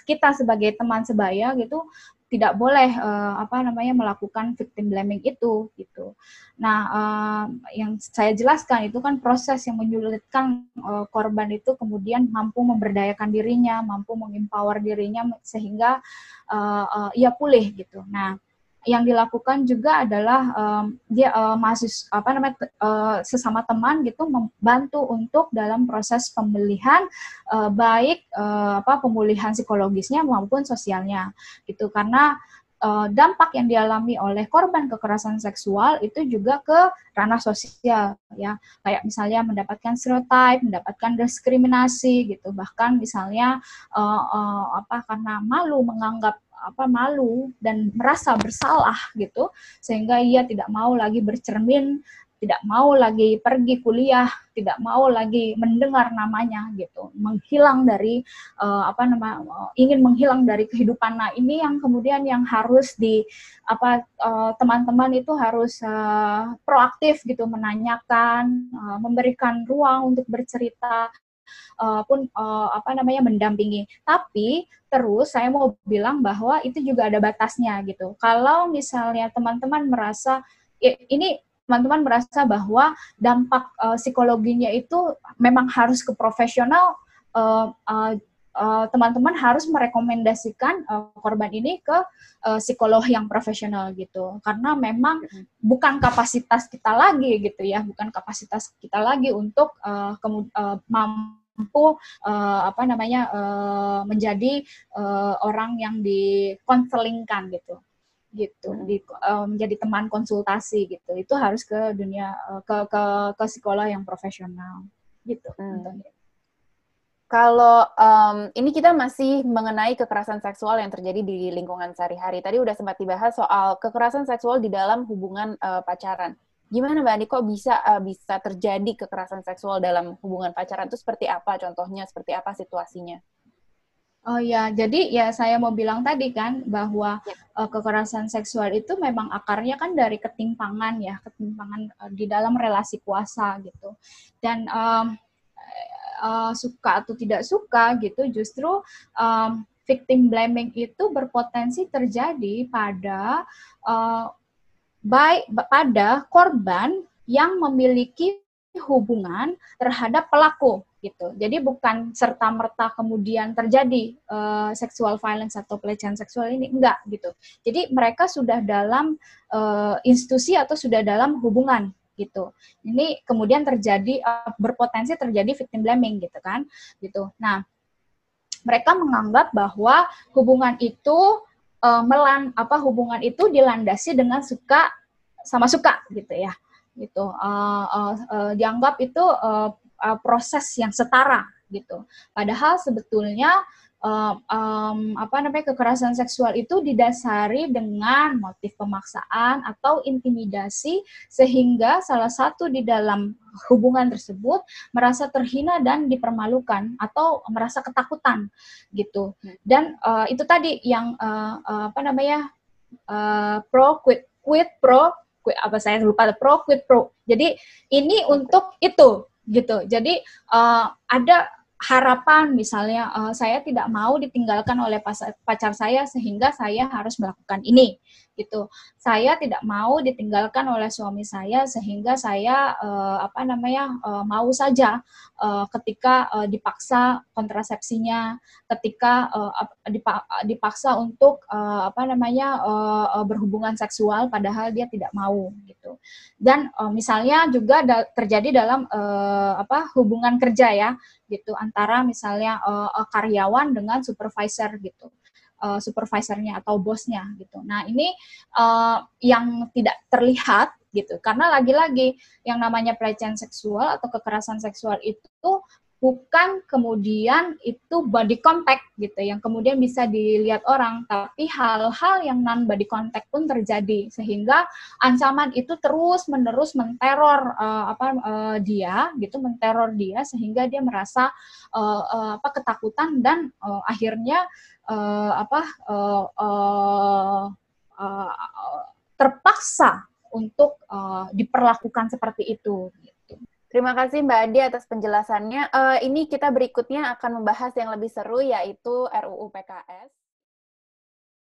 kita sebagai teman sebaya gitu tidak boleh uh, apa namanya melakukan victim blaming itu gitu. Nah, uh, yang saya jelaskan itu kan proses yang menyulitkan uh, korban itu kemudian mampu memberdayakan dirinya, mampu mengempower dirinya sehingga uh, uh, ia pulih gitu. Nah, yang dilakukan juga adalah um, dia uh, mahasiswa apa namanya uh, sesama teman gitu membantu untuk dalam proses pembelian uh, baik uh, apa pemulihan psikologisnya maupun sosialnya gitu. Karena uh, dampak yang dialami oleh korban kekerasan seksual itu juga ke ranah sosial ya. Kayak misalnya mendapatkan stereotip, mendapatkan diskriminasi gitu. Bahkan misalnya uh, uh, apa karena malu menganggap apa malu dan merasa bersalah gitu sehingga ia tidak mau lagi bercermin tidak mau lagi pergi kuliah, tidak mau lagi mendengar namanya gitu, menghilang dari uh, apa nama uh, ingin menghilang dari kehidupan. Nah ini yang kemudian yang harus di apa uh, teman-teman itu harus uh, proaktif gitu menanyakan, uh, memberikan ruang untuk bercerita, uh, pun uh, apa namanya mendampingi. Tapi terus saya mau bilang bahwa itu juga ada batasnya gitu. Kalau misalnya teman-teman merasa ya, ini teman-teman merasa bahwa dampak uh, psikologinya itu memang harus ke profesional uh, uh, teman-teman harus merekomendasikan uh, korban ini ke uh, psikolog yang profesional gitu. Karena memang bukan kapasitas kita lagi gitu ya bukan kapasitas kita lagi untuk uh, uh, mampu uh, apa namanya uh, menjadi uh, orang yang dikonselingkan gitu. Gitu di um, menjadi teman konsultasi gitu. Itu harus ke dunia uh, ke ke ke sekolah yang profesional gitu hmm. Kalau um, ini kita masih mengenai kekerasan seksual yang terjadi di lingkungan sehari-hari. Tadi udah sempat dibahas soal kekerasan seksual di dalam hubungan uh, pacaran. Gimana Mbak Andi kok bisa uh, bisa terjadi kekerasan seksual dalam hubungan pacaran itu seperti apa contohnya, seperti apa situasinya? Oh ya, jadi ya saya mau bilang tadi kan bahwa ya. uh, kekerasan seksual itu memang akarnya kan dari ketimpangan ya, ketimpangan uh, di dalam relasi kuasa gitu. Dan um, uh, suka atau tidak suka gitu justru um, victim blaming itu berpotensi terjadi pada uh, baik pada korban yang memiliki hubungan terhadap pelaku gitu. Jadi bukan serta merta kemudian terjadi uh, sexual violence atau pelecehan seksual ini enggak gitu. Jadi mereka sudah dalam uh, institusi atau sudah dalam hubungan gitu. Ini kemudian terjadi uh, berpotensi terjadi victim blaming gitu kan, gitu. Nah, mereka menganggap bahwa hubungan itu uh, melan apa hubungan itu dilandasi dengan suka sama suka gitu ya, gitu. Uh, uh, uh, dianggap itu uh, uh, proses yang setara gitu. Padahal sebetulnya um, um, apa namanya kekerasan seksual itu didasari dengan motif pemaksaan atau intimidasi sehingga salah satu di dalam hubungan tersebut merasa terhina dan dipermalukan atau merasa ketakutan gitu. Dan uh, itu tadi yang uh, uh, apa namanya uh, pro quit quit pro quit apa saya lupa pro quit pro. Jadi ini untuk itu gitu. Jadi uh, ada harapan misalnya uh, saya tidak mau ditinggalkan oleh pacar saya sehingga saya harus melakukan ini gitu. Saya tidak mau ditinggalkan oleh suami saya sehingga saya uh, apa namanya uh, mau saja uh, ketika uh, dipaksa kontrasepsinya ketika uh, dipaksa untuk uh, apa namanya berhubungan seksual padahal dia tidak mau gitu. Dan uh, misalnya juga da terjadi dalam uh, apa hubungan kerja ya gitu antara misalnya uh, karyawan dengan supervisor gitu uh, supervisornya atau bosnya gitu. Nah ini uh, yang tidak terlihat gitu karena lagi-lagi yang namanya pelecehan seksual atau kekerasan seksual itu bukan kemudian itu body contact gitu yang kemudian bisa dilihat orang tapi hal-hal yang non body contact pun terjadi sehingga ancaman itu terus menerus menteror uh, apa uh, dia gitu menteror dia sehingga dia merasa uh, uh, apa ketakutan dan uh, akhirnya uh, apa uh, uh, uh, terpaksa untuk uh, diperlakukan seperti itu Terima kasih Mbak Adi atas penjelasannya. Uh, ini kita berikutnya akan membahas yang lebih seru yaitu RUU PKS.